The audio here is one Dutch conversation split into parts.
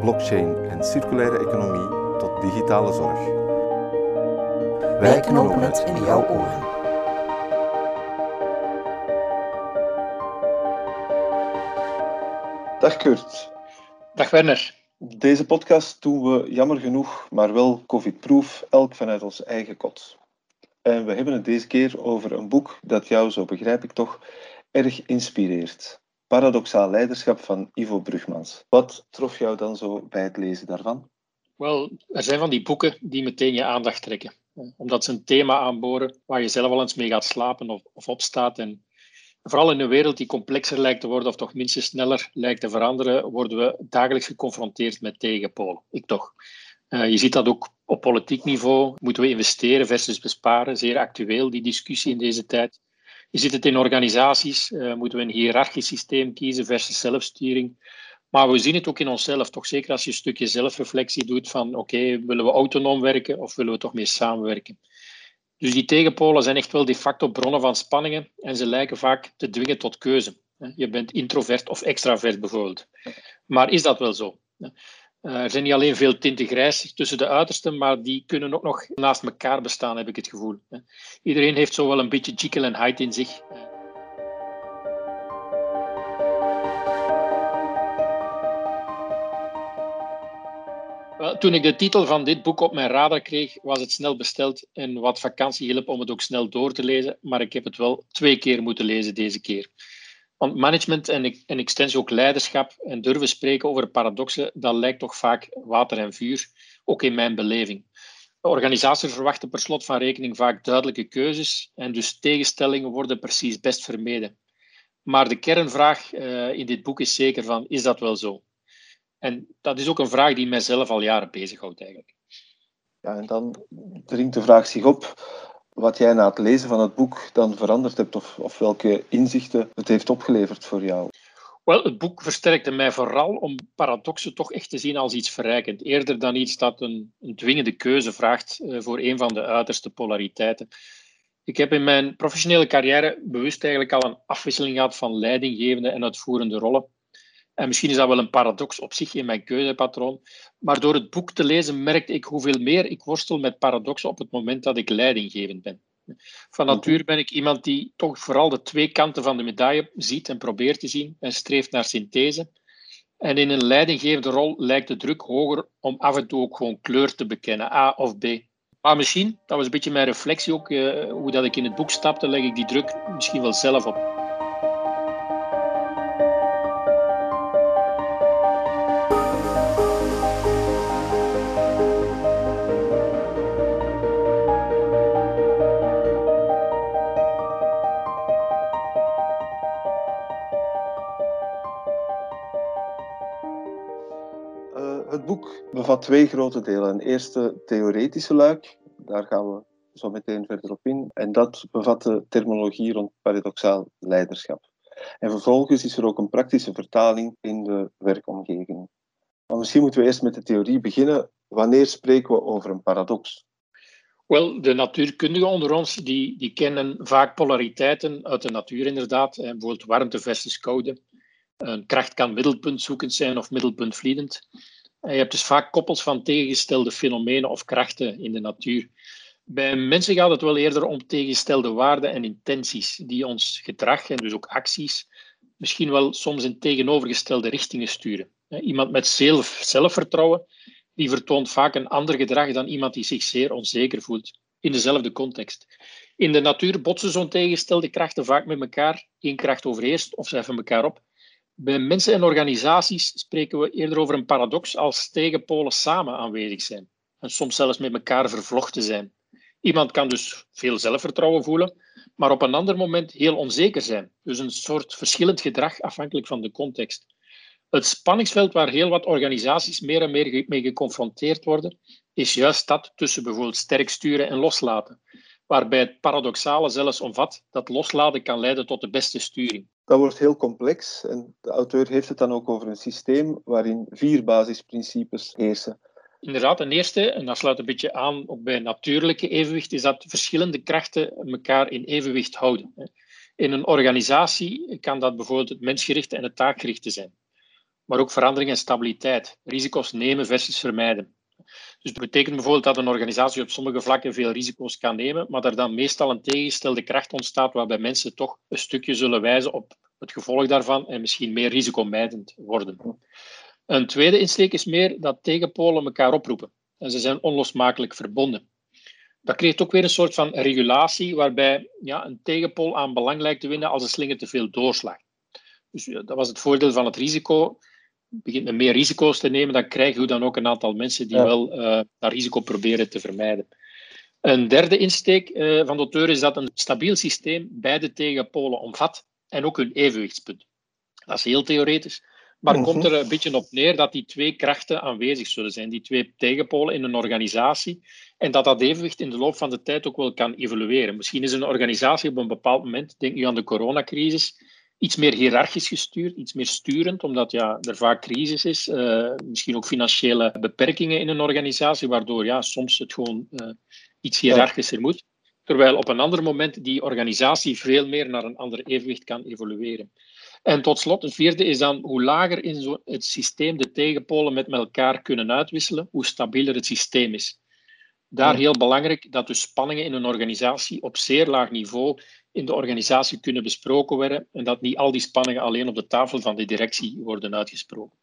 blockchain en circulaire economie tot digitale zorg. Wij knopen het in jouw oren. Dag Kurt. Dag Werner. Deze podcast doen we jammer genoeg, maar wel covid-proof, elk vanuit ons eigen kot. En we hebben het deze keer over een boek dat jou, zo begrijp ik toch, erg inspireert. Paradoxaal leiderschap van Ivo Brugmans. Wat trof jou dan zo bij het lezen daarvan? Wel, er zijn van die boeken die meteen je aandacht trekken. Omdat ze een thema aanboren waar je zelf al eens mee gaat slapen of, of opstaat. En vooral in een wereld die complexer lijkt te worden of toch minstens sneller lijkt te veranderen, worden we dagelijks geconfronteerd met tegenpolen. Ik toch. Uh, je ziet dat ook op politiek niveau. Moeten we investeren versus besparen? Zeer actueel, die discussie in deze tijd. Je ziet het in organisaties. Uh, moeten we een hiërarchisch systeem kiezen versus zelfsturing? Maar we zien het ook in onszelf, toch zeker als je een stukje zelfreflectie doet van oké, willen we autonoom werken of willen we toch meer samenwerken? Dus die tegenpolen zijn echt wel de facto bronnen van spanningen en ze lijken vaak te dwingen tot keuze. Je bent introvert of extravert bijvoorbeeld. Maar is dat wel zo? Uh, er zijn niet alleen veel tinten grijs tussen de uitersten, maar die kunnen ook nog naast elkaar bestaan, heb ik het gevoel. Iedereen heeft zo wel een beetje Jekyll en Hyde in zich. Toen ik de titel van dit boek op mijn radar kreeg, was het snel besteld en wat vakantie hielp om het ook snel door te lezen, maar ik heb het wel twee keer moeten lezen deze keer. Want management en, en extensie ook leiderschap en durven spreken over paradoxen, dat lijkt toch vaak water en vuur, ook in mijn beleving. Organisaties verwachten per slot van rekening vaak duidelijke keuzes en dus tegenstellingen worden precies best vermeden. Maar de kernvraag uh, in dit boek is zeker van, is dat wel zo? En dat is ook een vraag die mijzelf al jaren bezighoudt eigenlijk. Ja, en dan dringt de vraag zich op wat jij na het lezen van het boek dan veranderd hebt of, of welke inzichten het heeft opgeleverd voor jou. Wel, het boek versterkte mij vooral om paradoxen toch echt te zien als iets verrijkend, eerder dan iets dat een, een dwingende keuze vraagt uh, voor een van de uiterste polariteiten. Ik heb in mijn professionele carrière bewust eigenlijk al een afwisseling gehad van leidinggevende en uitvoerende rollen. En misschien is dat wel een paradox op zich in mijn keuzepatroon. Maar door het boek te lezen merkte ik hoeveel meer ik worstel met paradoxen op het moment dat ik leidinggevend ben. Van natuur ben ik iemand die toch vooral de twee kanten van de medaille ziet en probeert te zien en streeft naar synthese. En in een leidinggevende rol lijkt de druk hoger om af en toe ook gewoon kleur te bekennen, A of B. Maar misschien, dat was een beetje mijn reflectie ook, uh, hoe dat ik in het boek stapte, leg ik die druk misschien wel zelf op. twee grote delen. Een eerste theoretische luik, daar gaan we zo meteen verder op in. En dat bevat de terminologie rond paradoxaal leiderschap. En vervolgens is er ook een praktische vertaling in de werkomgeving. Maar misschien moeten we eerst met de theorie beginnen. Wanneer spreken we over een paradox? Wel, de natuurkundigen onder ons die, die kennen vaak polariteiten uit de natuur inderdaad. Bijvoorbeeld warmte versus koude. Een kracht kan middelpuntzoekend zijn of middelpuntvliedend. Je hebt dus vaak koppels van tegengestelde fenomenen of krachten in de natuur. Bij mensen gaat het wel eerder om tegengestelde waarden en intenties die ons gedrag en dus ook acties misschien wel soms in tegenovergestelde richtingen sturen. Iemand met zelf, zelfvertrouwen die vertoont vaak een ander gedrag dan iemand die zich zeer onzeker voelt in dezelfde context. In de natuur botsen zo'n tegengestelde krachten vaak met elkaar. Eén kracht overheerst of ze heffen elkaar op. Bij mensen en organisaties spreken we eerder over een paradox als tegenpolen samen aanwezig zijn en soms zelfs met elkaar vervlochten zijn. Iemand kan dus veel zelfvertrouwen voelen, maar op een ander moment heel onzeker zijn. Dus een soort verschillend gedrag afhankelijk van de context. Het spanningsveld waar heel wat organisaties meer en meer mee geconfronteerd worden, is juist dat tussen bijvoorbeeld sterk sturen en loslaten. Waarbij het paradoxale zelfs omvat dat loslaten kan leiden tot de beste sturing. Dat wordt heel complex en de auteur heeft het dan ook over een systeem waarin vier basisprincipes heersen. Inderdaad, ten eerste, en dat sluit een beetje aan ook bij natuurlijke evenwicht, is dat verschillende krachten elkaar in evenwicht houden. In een organisatie kan dat bijvoorbeeld het mensgerichte en het taakgerichte zijn. Maar ook verandering en stabiliteit, risico's nemen versus vermijden. Dus dat betekent bijvoorbeeld dat een organisatie op sommige vlakken veel risico's kan nemen, maar er dan meestal een tegengestelde kracht ontstaat waarbij mensen toch een stukje zullen wijzen op het gevolg daarvan en misschien meer risicomijdend worden. Een tweede insteek is meer dat tegenpolen elkaar oproepen. En ze zijn onlosmakelijk verbonden. Dat creëert ook weer een soort van regulatie waarbij ja, een tegenpool aan belang lijkt te winnen als de slinger te veel doorslaat. Dus dat was het voordeel van het risico. Begint meer risico's te nemen, dan krijg je dan ook een aantal mensen die wel uh, dat risico proberen te vermijden. Een derde insteek uh, van de auteur is dat een stabiel systeem beide tegenpolen omvat en ook hun evenwichtspunt. Dat is heel theoretisch. Maar mm komt er een beetje op neer dat die twee krachten aanwezig zullen zijn, die twee tegenpolen in een organisatie, en dat dat evenwicht in de loop van de tijd ook wel kan evolueren. Misschien is een organisatie op een bepaald moment, denk nu aan de coronacrisis, iets meer hiërarchisch gestuurd, iets meer sturend, omdat ja, er vaak crisis is, uh, misschien ook financiële beperkingen in een organisatie, waardoor ja, soms het gewoon uh, iets hiërarchischer moet. Terwijl op een ander moment die organisatie veel meer naar een ander evenwicht kan evolueren. En tot slot, het vierde is dan hoe lager in zo het systeem de tegenpolen met elkaar kunnen uitwisselen, hoe stabieler het systeem is. Daar heel belangrijk dat dus spanningen in een organisatie op zeer laag niveau in de organisatie kunnen besproken worden en dat niet al die spanningen alleen op de tafel van de directie worden uitgesproken.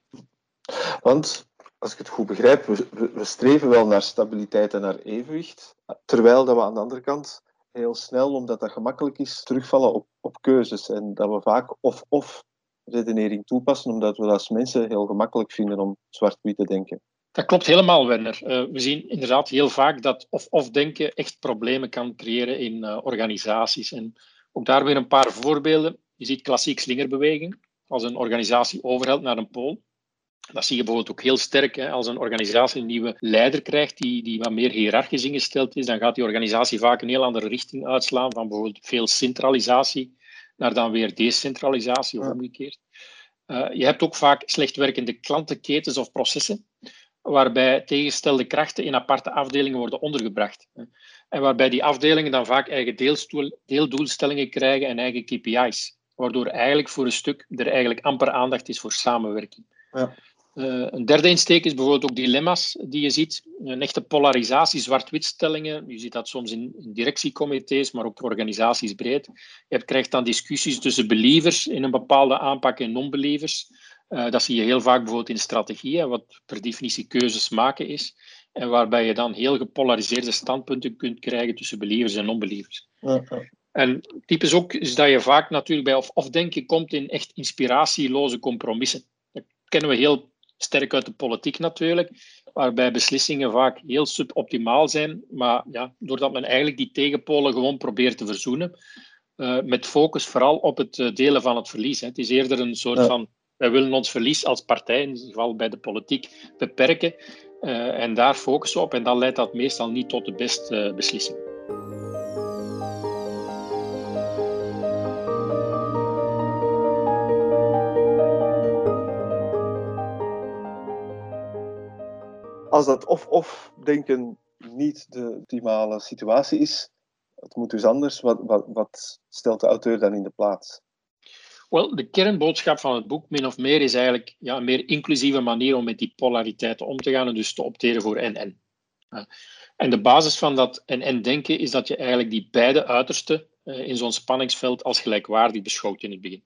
Want, als ik het goed begrijp, we, streven wel naar stabiliteit en naar evenwicht, terwijl dat we aan de andere kant heel snel, omdat dat gemakkelijk is, terugvallen op, op keuzes. En dat we vaak of-of redenering toepassen, omdat we als mensen heel gemakkelijk vinden om zwart-wit te denken. Dat klopt helemaal, Werner. Uh, we zien inderdaad heel vaak dat of-of denken echt problemen kan creëren in uh, organisaties. En ook daar weer een paar voorbeelden. Je ziet klassiek slingerbeweging. Als een organisatie overhelt naar een pool, dat zie je bijvoorbeeld ook heel sterk. Hè. Als een organisatie een nieuwe leider krijgt die, die wat meer hiërarchisch ingesteld is, dan gaat die organisatie vaak een heel andere richting uitslaan, van bijvoorbeeld veel centralisatie naar dan weer decentralisatie of omgekeerd. Uh, je hebt ook vaak slecht werkende klantenketens of processen, waarbij tegenstelde krachten in aparte afdelingen worden ondergebracht. En waarbij die afdelingen dan vaak eigen deeldoelstellingen krijgen en eigen KPI's, waardoor eigenlijk voor een stuk er eigenlijk amper aandacht is voor samenwerking. Ja. Uh, een derde insteek is bijvoorbeeld ook dilemma's die je ziet. Een echte polarisatie, zwart-witstellingen. Je ziet dat soms in, in, directiecomité's, maar ook organisaties breed. Je krijgt dan discussies tussen believers in een bepaalde aanpak en non-believers. Uh, dat zie je heel vaak bijvoorbeeld in strategieën, wat per definitie keuzes maken is. En waarbij je dan heel gepolariseerde standpunten kunt krijgen tussen believers en non-believers. Ja, ja. En typisch ook is dat je vaak natuurlijk bij of-of denken komt in echt inspiratieloze compromissen. Dat kennen we heel sterk uit de politiek natuurlijk, waarbij beslissingen vaak heel suboptimaal zijn. Maar ja, doordat men eigenlijk die tegenpolen gewoon probeert te verzoenen, uh, met focus vooral op het eh, delen van het verlies. Hè. Het is eerder een soort van, wij willen ons verlies als partij, in ieder geval bij de politiek, beperken. Uh, en daar focussen op en dan leidt dat meestal niet tot de beste beslissing. als dat of-of denken niet de optimale situatie is, het moet dus anders, wat, wat, wat stelt de auteur dan in de plaats? Wel, de kernboodschap van het boek, min of meer, is eigenlijk ja, een meer inclusieve manier om met die polariteiten om te gaan en dus te opteren voor en-en. En de basis van dat en-en denken is dat je eigenlijk die beide uitersten eh, in zo'n spanningsveld als gelijkwaardig beschouwt in het begin.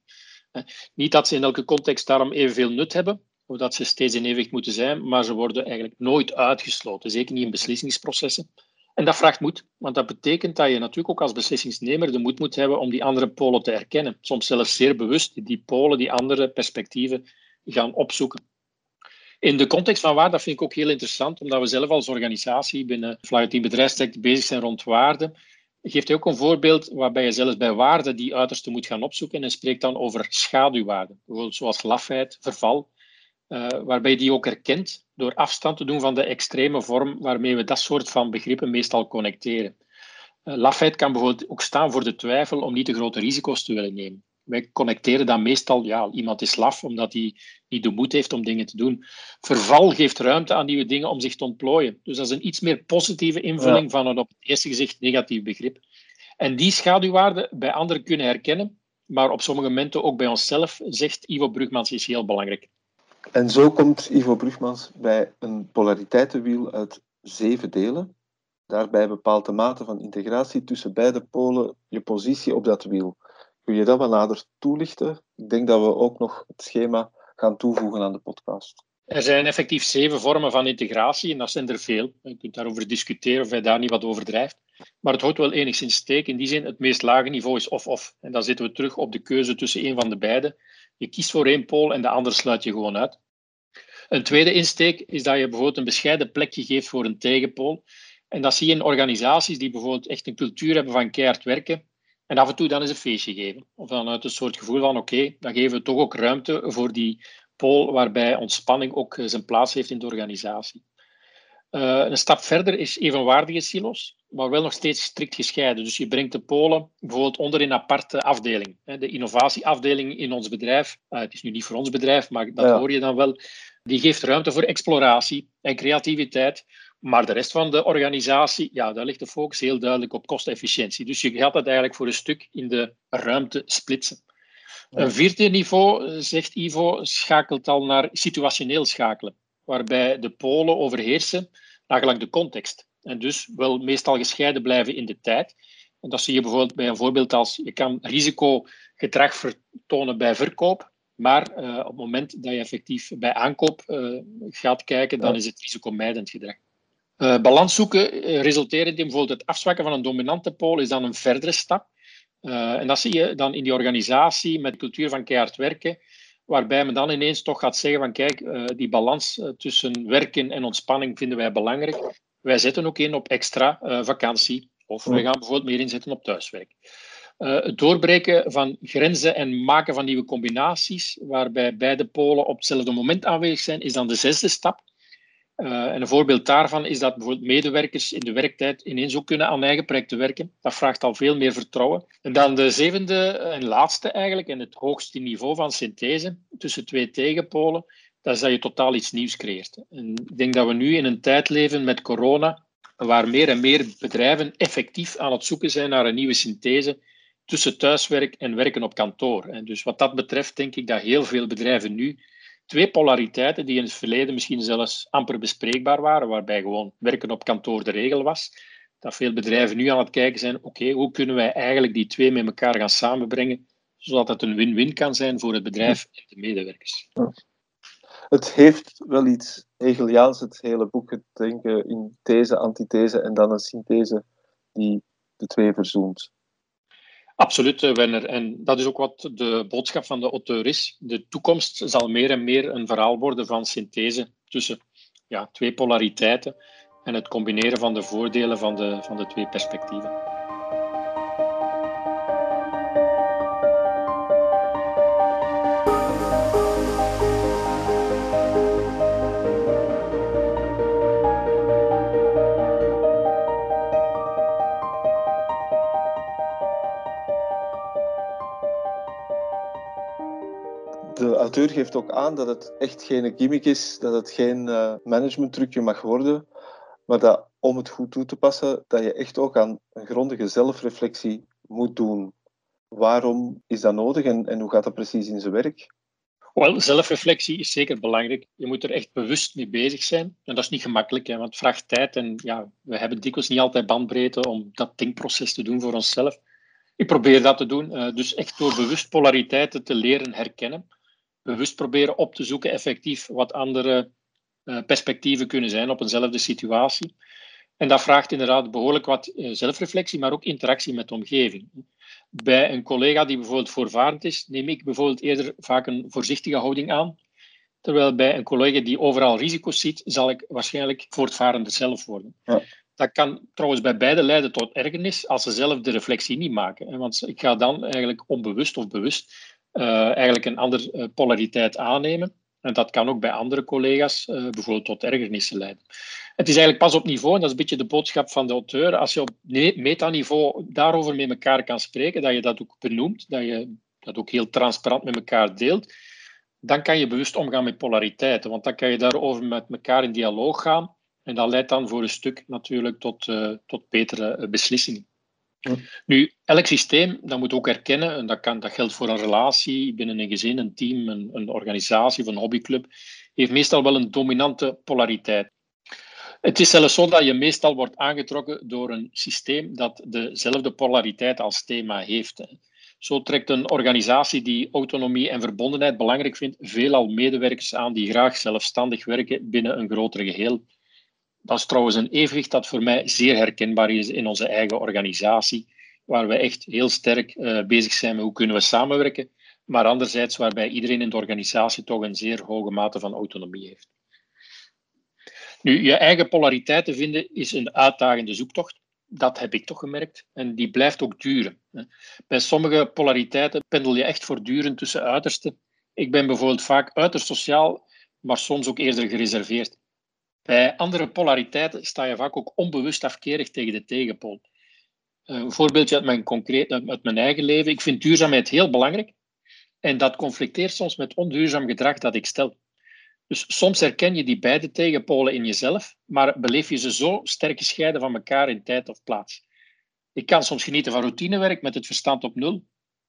Niet dat ze in elke context daarom evenveel nut hebben, of dat ze steeds in evenwicht moeten zijn, maar ze worden eigenlijk nooit uitgesloten, zeker niet in beslissingsprocessen. En dat vraagt moed, want dat betekent dat je natuurlijk ook als beslissingsnemer de moed moet hebben om die andere polen te erkennen. Soms zelfs zeer bewust die polen, die andere perspectieven gaan opzoeken. In de context van waar, dat vind ik ook heel interessant, omdat we zelf als organisatie binnen Fly Team Bedrijfstraject bezig zijn rond waarde, geeft hij ook een voorbeeld waarbij je zelfs bij waarden die uiterste moet gaan opzoeken en spreekt dan over schaduwwaarden, zoals lafheid, verval, waarbij je die ook herkent door afstand te doen van de extreme vorm waarmee we dat soort van begrippen meestal connecteren. lafheid kan bijvoorbeeld ook staan voor de twijfel om niet te grote risico's te willen nemen wij connecteren dan meestal, ja, iemand is laf omdat hij niet de moed heeft om dingen te doen. Verval geeft ruimte aan nieuwe dingen om zich te ontplooien. Dus dat is een iets meer positieve invulling van een op het eerste gezicht negatief begrip. En die schaduwwaarde bij anderen kunnen herkennen, maar op sommige momenten ook bij onszelf, zegt Ivo Brugmans, is heel belangrijk. En zo komt Ivo Brugmans bij een polariteitenwiel uit zeven delen. Daarbij bepaalt de mate van integratie tussen beide polen je positie op dat wiel. Kun je dat wel nader toelichten? Ik denk dat we ook nog het schema gaan toevoegen aan de podcast. Er zijn effectief zeven vormen van integratie en dat zijn er veel. Je kunt daarover discussiëren of hij daar niet wat overdrijft. Maar het houdt wel enigszins steek. In die zin, het meest lage niveau is of-of. En dan zitten we terug op de keuze tussen een van de beide. Je kiest voor één pool en de andere sluit je gewoon uit. Een tweede insteek is dat je bijvoorbeeld een bescheiden plekje geeft voor een tegenpool. En dat zie je in organisaties die bijvoorbeeld echt een cultuur hebben van keihard werken. En af en toe dan eens een feestje geven. Of dan uit een soort gevoel van oké, dan geven we toch ook ruimte voor die pool waarbij ontspanning ook zijn plaats heeft in de organisatie. Uh, een stap verder is evenwaardige silo's, maar wel nog steeds strikt gescheiden. Dus je brengt de polen bijvoorbeeld onder in een aparte afdeling. De innovatieafdeling in ons bedrijf, uh, het is nu niet voor ons bedrijf, maar dat hoor je dan wel, die geeft ruimte voor exploratie en creativiteit. Maar de rest van de organisatie, ja, daar ligt de focus heel duidelijk op kostefficiëntie. Dus je gaat dat eigenlijk voor een stuk in de ruimte splitsen. Een vierde niveau, zegt Ivo, schakelt al naar situationeel schakelen, waarbij de polen overheersen nagelang de context. En dus wel meestal gescheiden blijven in de tijd. En dat zie je bijvoorbeeld bij een voorbeeld als je kan risicogedrag vertonen bij verkoop, maar uh, op het moment dat je effectief bij aankoop uh, gaat kijken, dan is het risicomijdend gedrag. Uh, balans zoeken resulteert in bijvoorbeeld het afzwakken van een dominante pool, is dan een verdere stap. En dat zie je dan in die organisatie met de cultuur van keihard werken, waarbij men dan ineens toch gaat zeggen van kijk, die balans tussen werken en ontspanning vinden wij belangrijk. Wij zetten ook in op extra vakantie of wij gaan bijvoorbeeld meer inzetten op thuiswerk. het doorbreken van grenzen en maken van nieuwe combinaties, waarbij beide polen op hetzelfde moment aanwezig zijn, is dan de zesde stap. Uh, en een voorbeeld daarvan is dat bijvoorbeeld medewerkers in de werktijd ineens ook kunnen aan eigen projecten werken. Dat vraagt al veel meer vertrouwen. En dan de zevende en laatste eigenlijk, en het hoogste niveau van synthese tussen twee tegenpolen, dat is dat je totaal iets nieuws creëert. En ik denk dat we nu in een tijd leven met corona, waar meer en meer bedrijven effectief aan het zoeken zijn naar een nieuwe synthese tussen thuiswerk en werken op kantoor. En dus wat dat betreft denk ik dat heel veel bedrijven nu twee polariteiten die in het verleden misschien zelfs amper bespreekbaar waren, waarbij gewoon werken op kantoor de regel was. Dat veel bedrijven nu aan het kijken zijn, oké, hoe kunnen wij eigenlijk die twee met elkaar gaan samenbrengen, zodat het een win-win kan zijn voor het bedrijf en de medewerkers. Het heeft wel iets Hegeliaans, het hele boek, het denken in these, antithese en dan een synthese die de twee verzoent. Absoluut, eh, Werner. En dat is ook wat de boodschap van de auteur is. De toekomst zal meer en meer een verhaal worden van synthese tussen ja, twee polariteiten en het combineren van de voordelen van de, van de twee perspectieven. Geeft ook aan dat het echt geen gimmick is, dat het geen uh, managementtrucje mag worden, maar dat om het goed toe te passen, dat je echt ook aan een grondige zelfreflectie moet doen. Waarom is dat nodig en, en hoe gaat dat precies in zijn werk? Wel, zelfreflectie is zeker belangrijk. Je moet er echt bewust mee bezig zijn. En dat is niet gemakkelijk, hè, want het vraagt tijd. En ja, we hebben dikwijls niet altijd bandbreedte om dat denkproces te doen voor onszelf. Ik probeer dat te doen. Uh, dus echt door bewust polariteiten te leren herkennen bewust proberen op te zoeken effectief wat andere uh, perspectieven kunnen zijn op eenzelfde situatie. En dat vraagt inderdaad behoorlijk wat uh, zelfreflectie, maar ook interactie met de omgeving. Bij een collega die bijvoorbeeld voorvarend is, neem ik bijvoorbeeld eerder vaak een voorzichtige houding aan. Terwijl bij een collega die overal risico's ziet, zal ik waarschijnlijk voortvarender zelf worden. Ja. Dat kan trouwens bij beide leiden tot ergernis als ze zelf de reflectie niet maken. Want ik ga dan eigenlijk onbewust of bewust eigenlijk een andere uh, polariteit aannemen. En dat kan ook bij andere collega's uh, bijvoorbeeld tot ergernissen leiden. Het is eigenlijk pas op niveau, en dat is een beetje de boodschap van de auteur, als je op metaniveau daarover met elkaar kan spreken, dat je dat ook benoemt, dat je dat ook heel transparant met elkaar deelt, dan kan je bewust omgaan met polariteiten. Want dan kan je daarover met elkaar in dialoog gaan. En dat leidt dan voor een stuk natuurlijk tot, tot betere eh, beslissingen. Nu, elk systeem, dat moet ook erkennen, en dat, kan, dat geldt voor een relatie binnen een gezin, een team, een, een organisatie of een hobbyclub, heeft meestal wel een dominante polariteit. Het is zelfs zo dat je meestal wordt aangetrokken door een systeem dat dezelfde polariteit als thema heeft. Zo trekt een organisatie die autonomie en verbondenheid belangrijk vindt, veelal medewerkers aan die graag zelfstandig werken binnen een groter geheel. Dat is trouwens een evenwicht dat voor mij zeer herkenbaar is in onze eigen organisatie, waar we echt heel sterk uh, bezig zijn met hoe kunnen we samenwerken, maar anderzijds waarbij iedereen in de organisatie toch een zeer hoge mate van autonomie heeft. Nu, je eigen polariteit te vinden is een uitdagende zoektocht dat heb ik toch gemerkt. En die blijft ook duren. Bij sommige polariteiten pendel je echt voortdurend tussen uitersten. Ik ben bijvoorbeeld vaak uiterst sociaal, maar soms ook eerder gereserveerd. Bij andere polariteiten sta je vaak ook onbewust afkerig tegen de tegenpool. Eh, een voorbeeldje uit mijn, concreet, uit mijn eigen leven. Ik vind duurzaamheid heel belangrijk. En dat conflicteert soms met onduurzaam gedrag dat ik stel. Dus soms herken je die beide tegenpolen in jezelf, maar beleef je ze zo sterk gescheiden van elkaar in tijd of plaats. Ik kan soms genieten van routinewerk met het verstand op nul,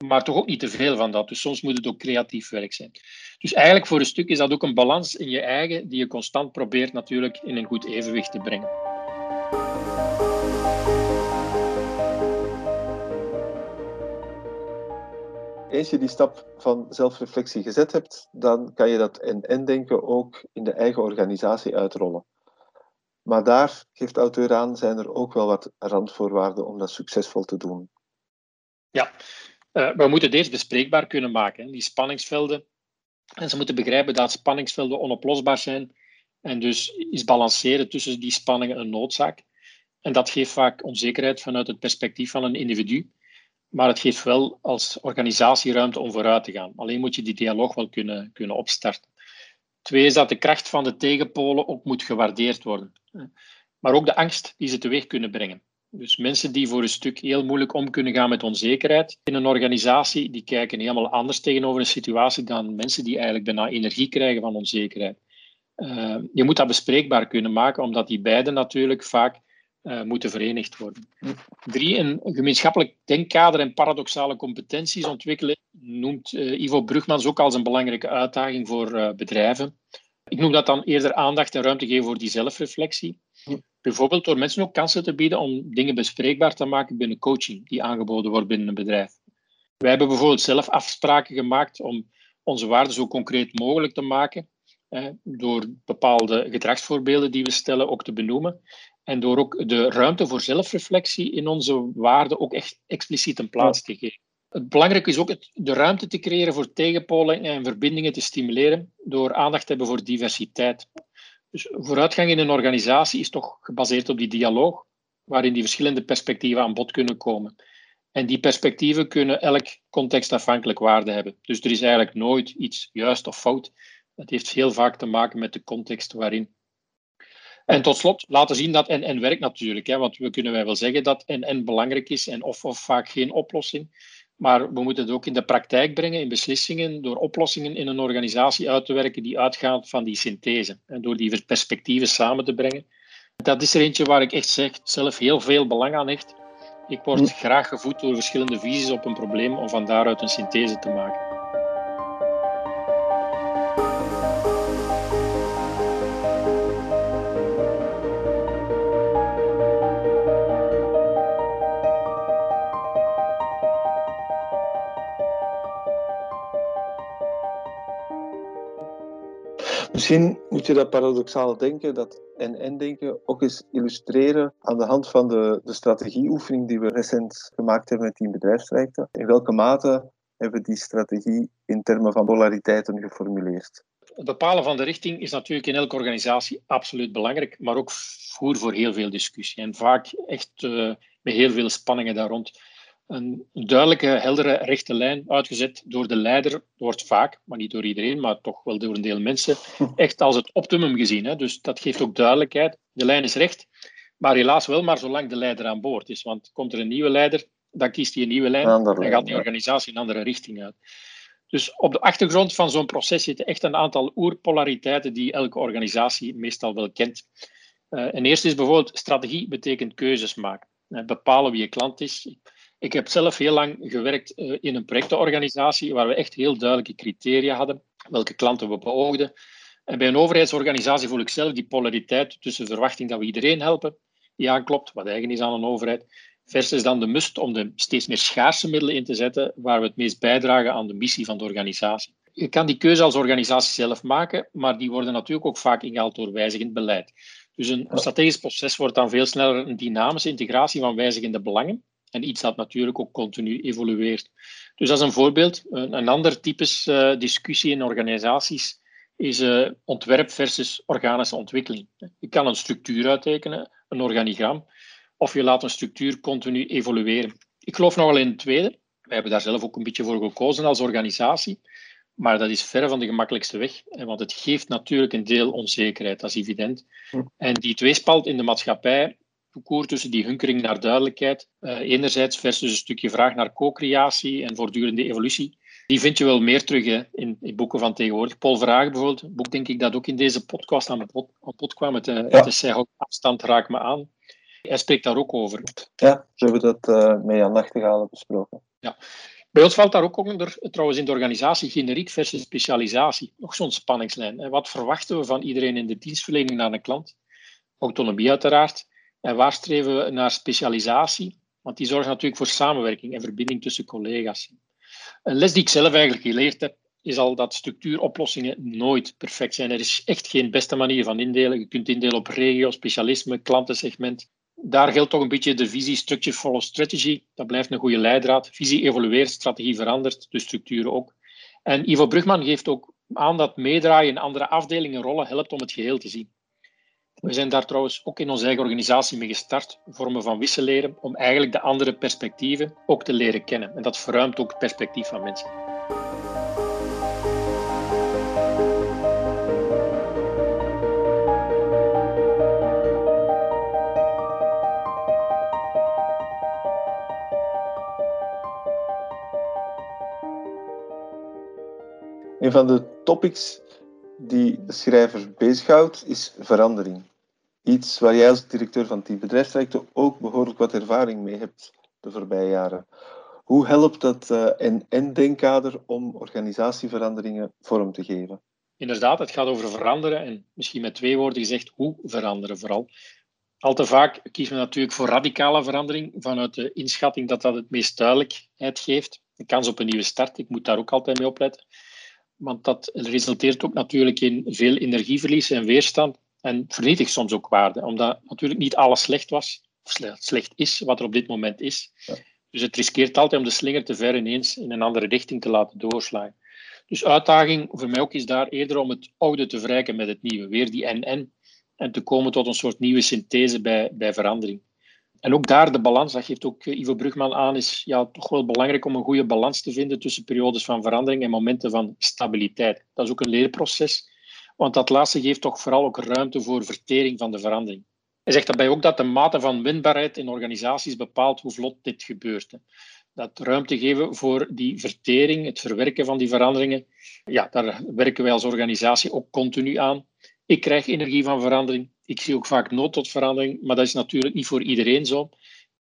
maar toch ook niet te veel van dat. Dus soms moet het ook creatief werk zijn. Dus eigenlijk voor een stuk is dat ook een balans in je eigen, die je constant probeert natuurlijk in een goed evenwicht te brengen. eens je die stap van zelfreflectie gezet hebt, dan kan je dat en-en-denken ook in de eigen organisatie uitrollen. Maar daar, geeft de auteur aan, zijn er ook wel wat randvoorwaarden om dat succesvol te doen. Ja, uh, we moeten eerst bespreekbaar kunnen maken, die spanningsvelden. En ze moeten begrijpen dat spanningsvelden onoplosbaar zijn. En dus is balanceren tussen die spanningen een noodzaak. En dat geeft vaak onzekerheid vanuit het perspectief van een individu. Maar het geeft wel als organisatie ruimte om vooruit te gaan. Alleen moet je die dialoog wel kunnen, kunnen opstarten. Twee is dat de kracht van de tegenpolen ook moet gewaardeerd worden. Maar ook de angst die ze teweeg kunnen brengen. Dus mensen die voor een stuk heel moeilijk om kunnen gaan met onzekerheid in een organisatie, die kijken helemaal anders tegenover een situatie dan mensen die eigenlijk bijna energie krijgen van onzekerheid. Uh, je moet dat bespreekbaar kunnen maken, omdat die beiden natuurlijk vaak uh, moeten verenigd worden. Drie, een gemeenschappelijk denkkader en paradoxale competenties ontwikkelen noemt uh, Ivo Brugmans ook als een belangrijke uitdaging voor bedrijven. Ik noem dat dan eerder aandacht en ruimte geven voor die zelfreflectie. Bijvoorbeeld door mensen ook kansen te bieden om dingen bespreekbaar te maken binnen coaching die aangeboden wordt binnen een bedrijf. Wij hebben bijvoorbeeld zelf afspraken gemaakt om onze waarden zo concreet mogelijk te maken, door bepaalde gedragsvoorbeelden die we stellen ook te benoemen. En door ook de ruimte voor zelfreflectie in onze waarden ook echt expliciet een plaats te geven. Het belangrijke is ook het, de ruimte te creëren voor tegenpolen en verbindingen te stimuleren door aandacht te hebben voor diversiteit. Dus vooruitgang in een organisatie is toch gebaseerd op die dialoog, waarin die verschillende perspectieven aan bod kunnen komen. En die perspectieven kunnen elk contextafhankelijk waarde hebben. Dus er is eigenlijk nooit iets juist of fout. Het heeft heel vaak te maken met de context waarin en tot slot laten zien dat en-en werkt natuurlijk. Hè, want we kunnen wij wel zeggen dat en-en belangrijk is en of, of vaak geen oplossing. Maar we moeten het ook in de praktijk brengen, in beslissingen, door oplossingen in een organisatie uit te werken die uitgaan van die synthese. En door die perspectieven samen te brengen. Dat is er eentje waar ik echt zeg, zelf heel veel belang aan hecht. Ik word graag gevoed door verschillende visies op een probleem om van daaruit een synthese te maken. Misschien moet je dat paradoxale denken, dat en-en-denken, ook eens illustreren aan de hand van de, de strategieoefening die we recent gemaakt hebben met die bedrijfsprojecten. In welke mate hebben we die strategie in termen van polariteiten geformuleerd? Het bepalen van de richting is natuurlijk in elke organisatie absoluut belangrijk, maar ook voer voor heel veel discussie. En vaak echt uh, met heel veel spanningen daar rond. Een duidelijke, heldere, rechte lijn uitgezet door de leider. Wordt vaak, maar niet door iedereen, maar toch wel door een deel mensen, echt als het optimum gezien. Hè. Dus dat geeft ook duidelijkheid. De lijn is recht, maar helaas wel maar zolang de leider aan boord is. Want komt er een nieuwe leider, dan kiest hij een nieuwe lijn en gaat die organisatie een andere richting uit. Dus op de achtergrond van zo'n proces zitten echt een aantal oerpolariteiten die elke organisatie meestal wel kent. Uh, en eerst is bijvoorbeeld strategie betekent keuzes maken. Uh, bepalen wie je klant is. Ik heb zelf heel lang gewerkt uh, in een projectenorganisatie waar we echt heel duidelijke criteria hadden, welke klanten we beoogden. En bij een overheidsorganisatie voel ik zelf die polariteit tussen de verwachting dat we iedereen helpen, die aanklopt, wat eigen is aan een overheid, versus dan de must om de steeds meer schaarse middelen in te zetten waar we het meest bijdragen aan de missie van de organisatie. Je kan die keuze als organisatie zelf maken, maar die worden natuurlijk ook vaak ingehaald door wijzigend beleid. Dus een strategisch proces wordt dan veel sneller een dynamische integratie van wijzigende belangen en iets dat natuurlijk ook continu evolueert. Dus dat is een voorbeeld. Een, een ander typisch uh, discussie in organisaties is uh, ontwerp versus organische ontwikkeling. Je kan een structuur uittekenen, een organigram, of je laat een structuur continu evolueren. Ik geloof nogal in het tweede. Wij hebben daar zelf ook een beetje voor gekozen als organisatie. Maar dat is ver van de gemakkelijkste weg, want het geeft natuurlijk een deel onzekerheid, dat is evident. En die tweespalt in de maatschappij, koer tussen die hunkering naar duidelijkheid, uh, enerzijds versus een stukje vraag naar co-creatie en voortdurende evolutie, die vind je wel meer terug hè, in, in, boeken van tegenwoordig. Paul Verhagen bijvoorbeeld, een boek denk ik dat ook in deze podcast aan bod, kwam, het, uh, ja. het is afstand raakt me aan. Hij spreekt daar ook over. Ja, we hebben dat uh, met Jan Nachtegaal besproken. Ja. Bij ons valt daar ook onder, trouwens in de organisatie, generiek versus specialisatie. Nog zo'n spanningslijn. Wat verwachten we van iedereen in de dienstverlening naar een klant? Autonomie uiteraard. En waar streven we naar specialisatie? Want die zorgt natuurlijk voor samenwerking en verbinding tussen collega's. Een les die ik zelf eigenlijk geleerd heb, is al dat structuuroplossingen nooit perfect zijn. Er is echt geen beste manier van indelen. Je kunt indelen op regio, specialisme, klantensegment daar geldt toch een beetje de visie structure follow strategy. Dat blijft een goede leidraad. Visie evolueert, strategie verandert, de structuren ook. En Ivo Brugman geeft ook aan dat meedraaien in andere afdelingen rollen helpt om het geheel te zien. We zijn daar trouwens ook in onze eigen organisatie mee gestart, vormen van wisselleren, om eigenlijk de andere perspectieven ook te leren kennen. En dat verruimt ook het perspectief van mensen. Een van de topics die de schrijver bezighoudt is verandering. Iets waar jij als directeur van Team Bedrijfstrajecten ook behoorlijk wat ervaring mee hebt de voorbije jaren. Hoe helpt dat uh, NN-denkkader om organisatieveranderingen vorm te geven? Inderdaad, het gaat over veranderen en misschien met twee woorden gezegd, hoe veranderen vooral. Al te vaak kiezen we natuurlijk voor radicale verandering vanuit de inschatting dat dat het meest duidelijkheid geeft. Een kans op een nieuwe start, ik moet daar ook altijd mee opletten want dat resulteert ook natuurlijk in veel energieverlies en weerstand en vernietigt soms ook waarde, omdat natuurlijk niet alles slecht was, of slecht is, wat er op dit moment is. Ja. Dus het riskeert altijd om de slinger te ver ineens in een andere richting te laten doorslaan. Dus uitdaging voor mij ook is daar eerder om het oude te verrijken met het nieuwe, weer die en-en, en te komen tot een soort nieuwe synthese bij, bij verandering. En ook daar de balans, dat geeft ook eh, Ivo Brugman aan, is ja, toch wel belangrijk om een goede balans te vinden tussen periodes van verandering en momenten van stabiliteit. Dat is ook een leerproces, want dat laatste geeft toch vooral ook ruimte voor vertering van de verandering. Hij zegt daarbij ook dat de mate van winbaarheid in organisaties bepaalt hoe vlot dit gebeurt. Dat ruimte geven voor die vertering, het verwerken van die veranderingen, ja, daar werken wij als organisatie ook continu aan. Ik krijg energie van verandering. Ik zie ook vaak nood tot verandering, maar dat is natuurlijk niet voor iedereen zo.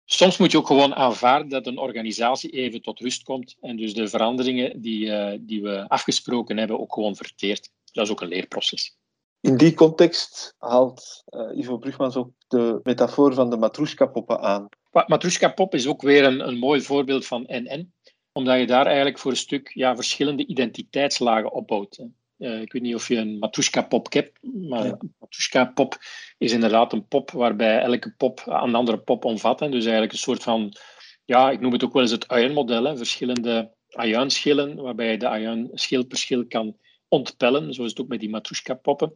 Soms moet je ook gewoon aanvaarden dat een organisatie even tot rust komt en dus de veranderingen die, uh, die we afgesproken hebben ook gewoon verteert. Dat is ook een leerproces. In die context haalt uh, Ivo Brugmans ook de metafoor van de matrushka-poppen aan. Matrushka-pop is ook weer een, een mooi voorbeeld van NN, omdat je daar eigenlijk voor een stuk ja, verschillende identiteitslagen opbouwt. Uh, ik weet niet of je een Matushka-pop hebt, maar ja. een Matushka-pop is inderdaad een pop waarbij elke pop een andere pop omvat. Hè. Dus eigenlijk een soort van, ja, ik noem het ook wel eens het ajuinmodel. Verschillende ajuinschillen, waarbij je de ajuinschil per schil kan ontpellen. Zo is het ook met die Matushka-poppen.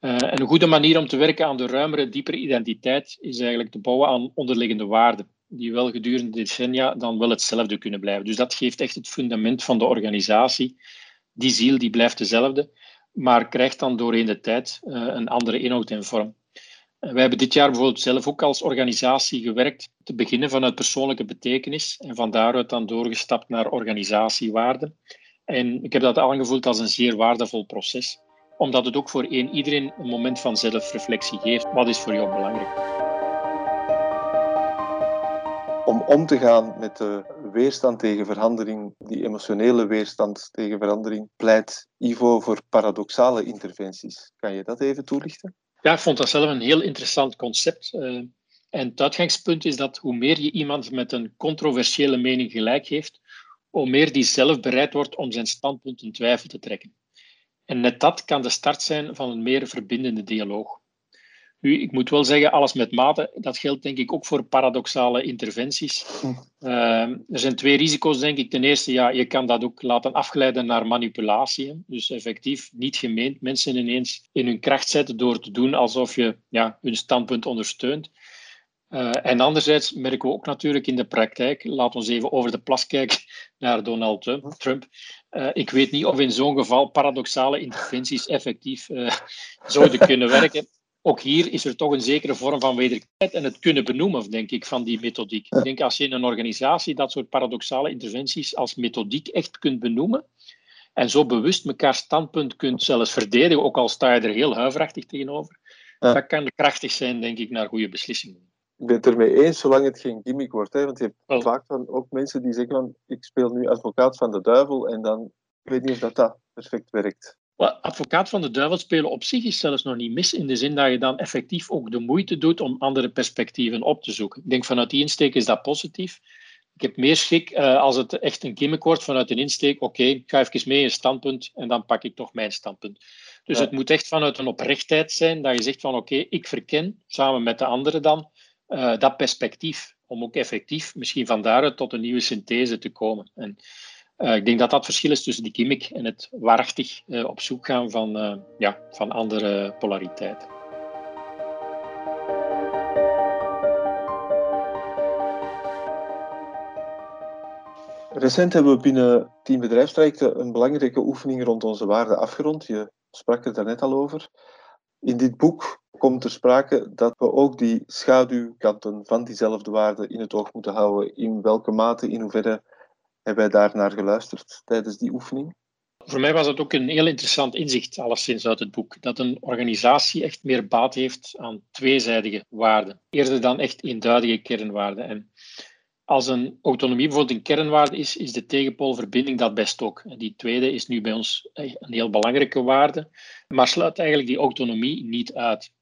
Uh, een goede manier om te werken aan de ruimere, diepere identiteit is eigenlijk te bouwen aan onderliggende waarden. die wel gedurende decennia dan wel hetzelfde kunnen blijven. Dus dat geeft echt het fundament van de organisatie. Die ziel die blijft dezelfde, maar krijgt dan doorheen de tijd uh, een andere inhoud en vorm. Wij hebben dit jaar bijvoorbeeld zelf ook als organisatie gewerkt te beginnen vanuit persoonlijke betekenis en van daaruit dan doorgestapt naar organisatiewaarden. En ik heb dat aangevoeld als een zeer waardevol proces, omdat het ook voor één iedereen een moment van zelfreflectie geeft. Wat is voor jou belangrijk? Om om te gaan met de weerstand tegen verandering, die emotionele weerstand tegen verandering, pleit Ivo voor paradoxale interventies. Kan je dat even toelichten? Ja, ik vond dat zelf een heel interessant concept. Uh, en het uitgangspunt is dat hoe meer je iemand met een controversiële mening gelijk heeft, hoe meer die zelf bereid wordt om zijn standpunt in twijfel te trekken. En net dat kan de start zijn van een meer verbindende dialoog. Nu, ik moet wel zeggen, alles met mate. Dat geldt denk ik ook voor paradoxale interventies. Uh, er zijn twee risico's, denk ik. Ten eerste, ja, je kan dat ook laten afgeleiden naar manipulatie. Dus effectief, niet gemeend, mensen ineens in hun kracht zetten door te doen alsof je ja, hun standpunt ondersteunt. Uh, en anderzijds merken we ook natuurlijk in de praktijk, laten we even over de plas kijken naar Donald Trump. Uh, ik weet niet of in zo'n geval paradoxale interventies effectief uh, zouden kunnen werken ook hier is er toch een zekere vorm van wederkerigheid en het kunnen benoemen, denk ik, van die methodiek. Ik denk als je in een organisatie dat soort paradoxale interventies als methodiek echt kunt benoemen en zo bewust elkaar standpunt kunt zelfs verdedigen, ook al sta je er heel huiverachtig tegenover, ja. dat kan krachtig zijn, denk ik, naar goede beslissingen. Ik ben het ermee eens, zolang het geen gimmick wordt. Hè? Want je hebt vaak ook mensen die zeggen van, ik speel nu advocaat van de duivel en dan, ik weet niet of dat, dat perfect werkt advocaat van de duivel spelen op zich is zelfs nog niet mis, in de zin dat je dan effectief ook de moeite doet om andere perspectieven op te zoeken. Ik denk vanuit die insteek is dat positief. Ik heb meer schik uh, als het echt een gimmick wordt vanuit een insteek. Oké, okay, ik ga even mee in standpunt en dan pak ik toch mijn standpunt. Dus het moet echt vanuit een oprechtheid zijn dat je zegt van oké, okay, ik verken samen met de anderen dan uh, dat perspectief. Om ook effectief misschien van daaruit tot een nieuwe synthese te komen. En uh, ik denk dat dat verschil is tussen die gimmick en het waarachtig uh, op zoek gaan van, uh, ja, van andere polariteiten. Recent hebben we binnen Team Bedrijfstrajecten een belangrijke oefening rond onze waarden afgerond. Je sprak er daarnet al over. In dit boek komt er sprake dat we ook die schaduwkanten van diezelfde waarden in het oog moeten houden. In welke mate, in hoeverre hebben wij daar naar geluisterd tijdens die oefening? Voor mij was het ook een heel interessant inzicht, alleszins uit het boek, dat een organisatie echt meer baat heeft aan tweezijdige waarden, eerder dan echt eenduidige kernwaarden. En als een autonomie bijvoorbeeld een kernwaarde is, is de tegenpoolverbinding dat best ook. En die tweede is nu bij ons een heel belangrijke waarde, maar sluit eigenlijk die autonomie niet uit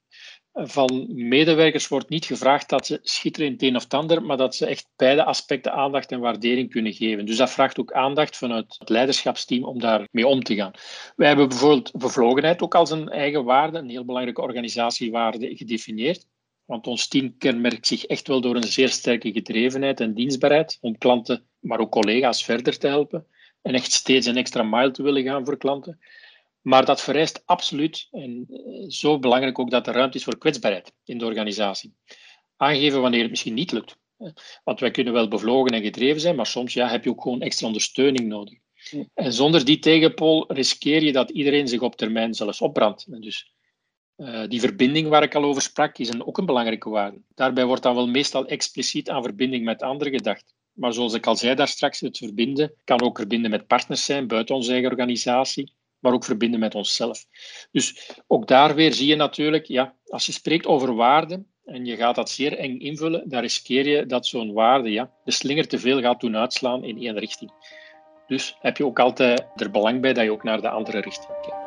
van medewerkers wordt niet gevraagd dat ze schitteren in het een of het ander, maar dat ze echt beide aspecten aandacht en waardering kunnen geven. Dus dat vraagt ook aandacht vanuit het leiderschapsteam om daarmee om te gaan. Wij hebben bijvoorbeeld bevlogenheid ook als een eigen waarde, een heel belangrijke organisatiewaarde gedefinieerd. Want ons team kenmerkt zich echt wel door een zeer sterke gedrevenheid en dienstbaarheid om klanten, maar ook collega's verder te helpen. En echt steeds een extra mile te willen gaan voor klanten. Maar dat vereist absoluut, en eh, zo belangrijk ook, dat er ruimte is voor kwetsbaarheid in de organisatie. Aangeven wanneer het misschien niet lukt. Want wij kunnen wel bevlogen en gedreven zijn, maar soms ja, heb je ook gewoon extra ondersteuning nodig. En zonder die tegenpool riskeer je dat iedereen zich op termijn zelfs opbrandt. dus uh, die verbinding waar ik al over sprak, is een, ook een belangrijke waarde. Daarbij wordt dan wel meestal expliciet aan verbinding met anderen gedacht. Maar zoals ik al zei daar straks, het verbinden kan ook verbinden met partners zijn buiten onze eigen organisatie maar ook verbinden met onszelf. Dus ook daar weer zie je natuurlijk, ja, als je spreekt over waarden en je gaat dat zeer eng invullen, dan riskeer je dat zo'n waarde ja, de slinger te veel gaat doen uitslaan in één richting. Dus heb je ook altijd er belang bij dat je ook naar de andere richting kijkt.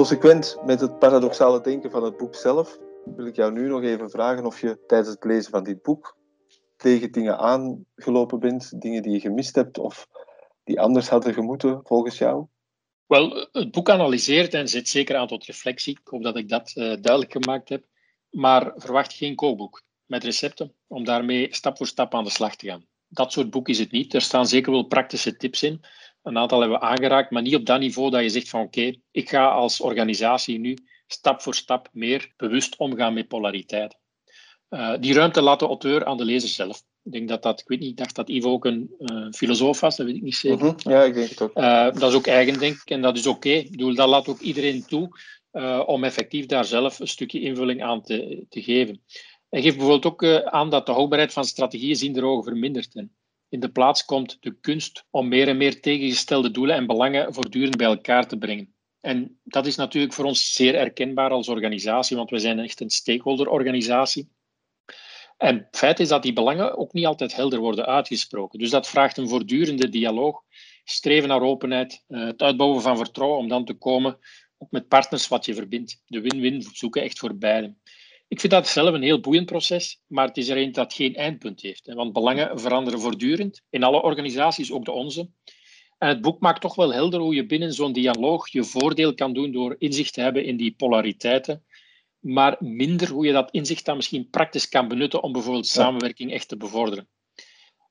Consequent met het paradoxale denken van het boek zelf, wil ik jou nu nog even vragen of je tijdens het lezen van dit boek tegen dingen aangelopen bent, dingen die je gemist hebt of die anders hadden gemoeten volgens jou? Wel, het boek analyseert en zet zeker aan tot reflectie. Ik hoop dat ik dat uh, duidelijk gemaakt heb. Maar verwacht geen kookboek met recepten om daarmee stap voor stap aan de slag te gaan. dat soort boek is het niet. Er staan zeker wel praktische tips in. Een aantal hebben we aangeraakt, maar niet op dat niveau dat je zegt van oké, ik ga als organisatie nu stap voor stap meer bewust omgaan met polariteit. Uh, die ruimte laat de auteur aan de lezer zelf. Ik denk dat dat, ik weet niet, ik dacht dat Ivo ook een uh, filosoof was, dat weet ik niet zeker. -hmm. Ja, ik denk het ook. Uh, dat is ook eigen, denk ik, en dat is oké. Okay. Dat laat ook iedereen toe om effectief daar zelf een stukje invulling aan te, te geven. Hij geeft bijvoorbeeld ook aan dat de houdbaarheid van strategieën zien de ogen vermindert. En in de plaats komt de kunst om meer en meer tegengestelde doelen en belangen voortdurend bij elkaar te brengen. En dat is natuurlijk voor ons zeer herkenbaar als organisatie, want we zijn echt een stakeholderorganisatie. En het feit is dat die belangen ook niet altijd helder worden uitgesproken. Dus dat vraagt een voortdurende dialoog, streven naar openheid, eh, het uitbouwen van vertrouwen om dan te komen ook met partners wat je verbindt. De win-win zoeken echt voor beiden. Ik vind dat zelf een heel boeiend proces, maar het is er een dat geen eindpunt heeft. Want belangen veranderen voortdurend in alle organisaties, ook de onze. En het boek maakt toch wel helder hoe je binnen zo'n dialoog je voordeel kan doen door inzicht te hebben in die polariteiten, maar minder hoe je dat inzicht dan misschien praktisch kan benutten om bijvoorbeeld samenwerking echt te bevorderen.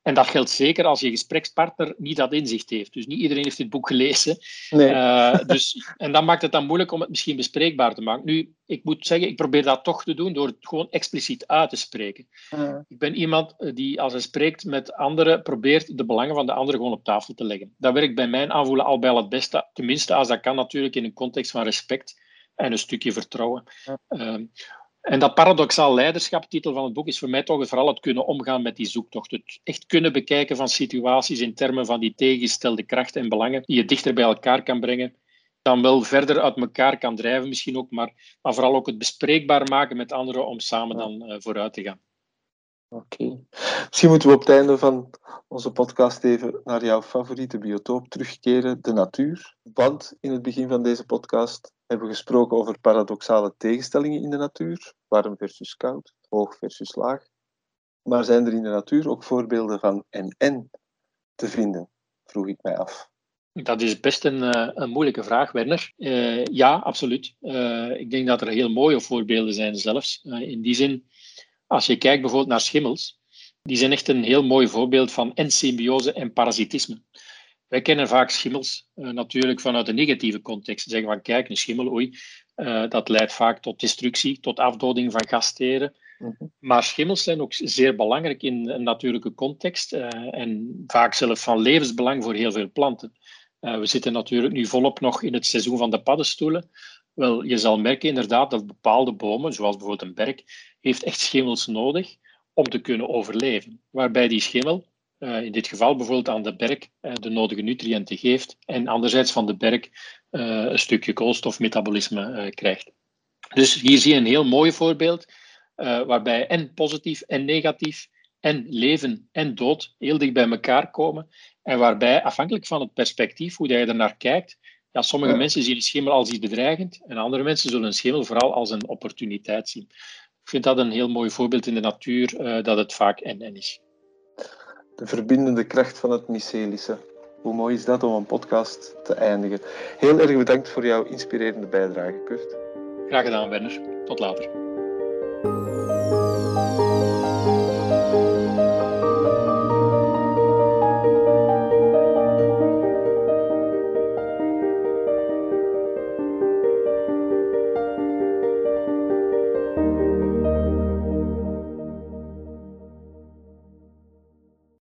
En dat geldt zeker als je gesprekspartner niet dat inzicht heeft. Dus niet iedereen heeft dit boek gelezen. Nee. Uh, dus, en dan maakt het dan moeilijk om het misschien bespreekbaar te maken. Nu, ik moet zeggen, ik probeer dat toch te doen door het gewoon expliciet uit te spreken. Ik ben iemand die, als hij spreekt met anderen, probeert de belangen van de anderen gewoon op tafel te leggen. Dat werkt bij mijn aanvoelen al bij al het beste. Tenminste, als dat kan natuurlijk in een context van respect en een stukje vertrouwen. Uh, en dat paradoxaal leiderschap, titel van het boek, is voor mij toch vooral het kunnen omgaan met die zoektocht. Het echt kunnen bekijken van situaties in termen van die tegengestelde krachten en belangen, die je dichter bij elkaar kan brengen. Dan wel verder uit elkaar kan drijven, misschien ook, maar, maar vooral ook het bespreekbaar maken met anderen om samen dan uh, vooruit te gaan. Oké. Misschien moeten we op het einde van onze podcast even naar jouw favoriete biotoop terugkeren, de natuur. Want in het begin van deze podcast hebben we gesproken over paradoxale tegenstellingen in de natuur, warm versus koud, hoog versus laag. Maar zijn er in de natuur ook voorbeelden van en-en te vinden, vroeg ik mij af. Dat is best een, uh, een moeilijke vraag, Werner. Uh, ja, absoluut. Uh, ik denk dat er heel mooie voorbeelden zijn zelfs. in die zin, als je kijkt bijvoorbeeld naar schimmels, die zijn echt een heel mooi voorbeeld van en symbiose en parasitisme. Wij kennen vaak schimmels uh, natuurlijk vanuit een negatieve context. Zeggen van kijk, een schimmel, oei, uh, dat leidt vaak tot destructie, tot afdoding van gastheren. Mm -hmm. Maar schimmels zijn ook zeer belangrijk in een natuurlijke context uh, en vaak zelfs van levensbelang voor heel veel planten. we zitten natuurlijk nu volop nog in het seizoen van de paddenstoelen. Wel, je zal merken inderdaad dat bepaalde bomen, zoals bijvoorbeeld een berk, heeft echt schimmels nodig om te kunnen overleven. Waarbij die schimmel uh, in dit geval bijvoorbeeld aan de berk uh, de nodige nutriënten geeft en anderzijds van de berk uh, een stukje koolstofmetabolisme krijgt. Dus hier zie je een heel mooi voorbeeld waarbij en positief en negatief en leven en dood heel dicht bij elkaar komen en waarbij afhankelijk van het perspectief, hoe je er naar kijkt, ja, sommige Ja. mensen zien een schimmel als iets bedreigend en andere mensen zullen een schimmel vooral als een opportuniteit zien. Ik vind dat een heel mooi voorbeeld in de natuur, eh, dat het vaak en-en is. De verbindende kracht van het mycelische. Hoe mooi is dat om een podcast te eindigen? Heel erg bedankt voor jouw inspirerende bijdrage, Kurt. Graag gedaan, Werner. Tot later.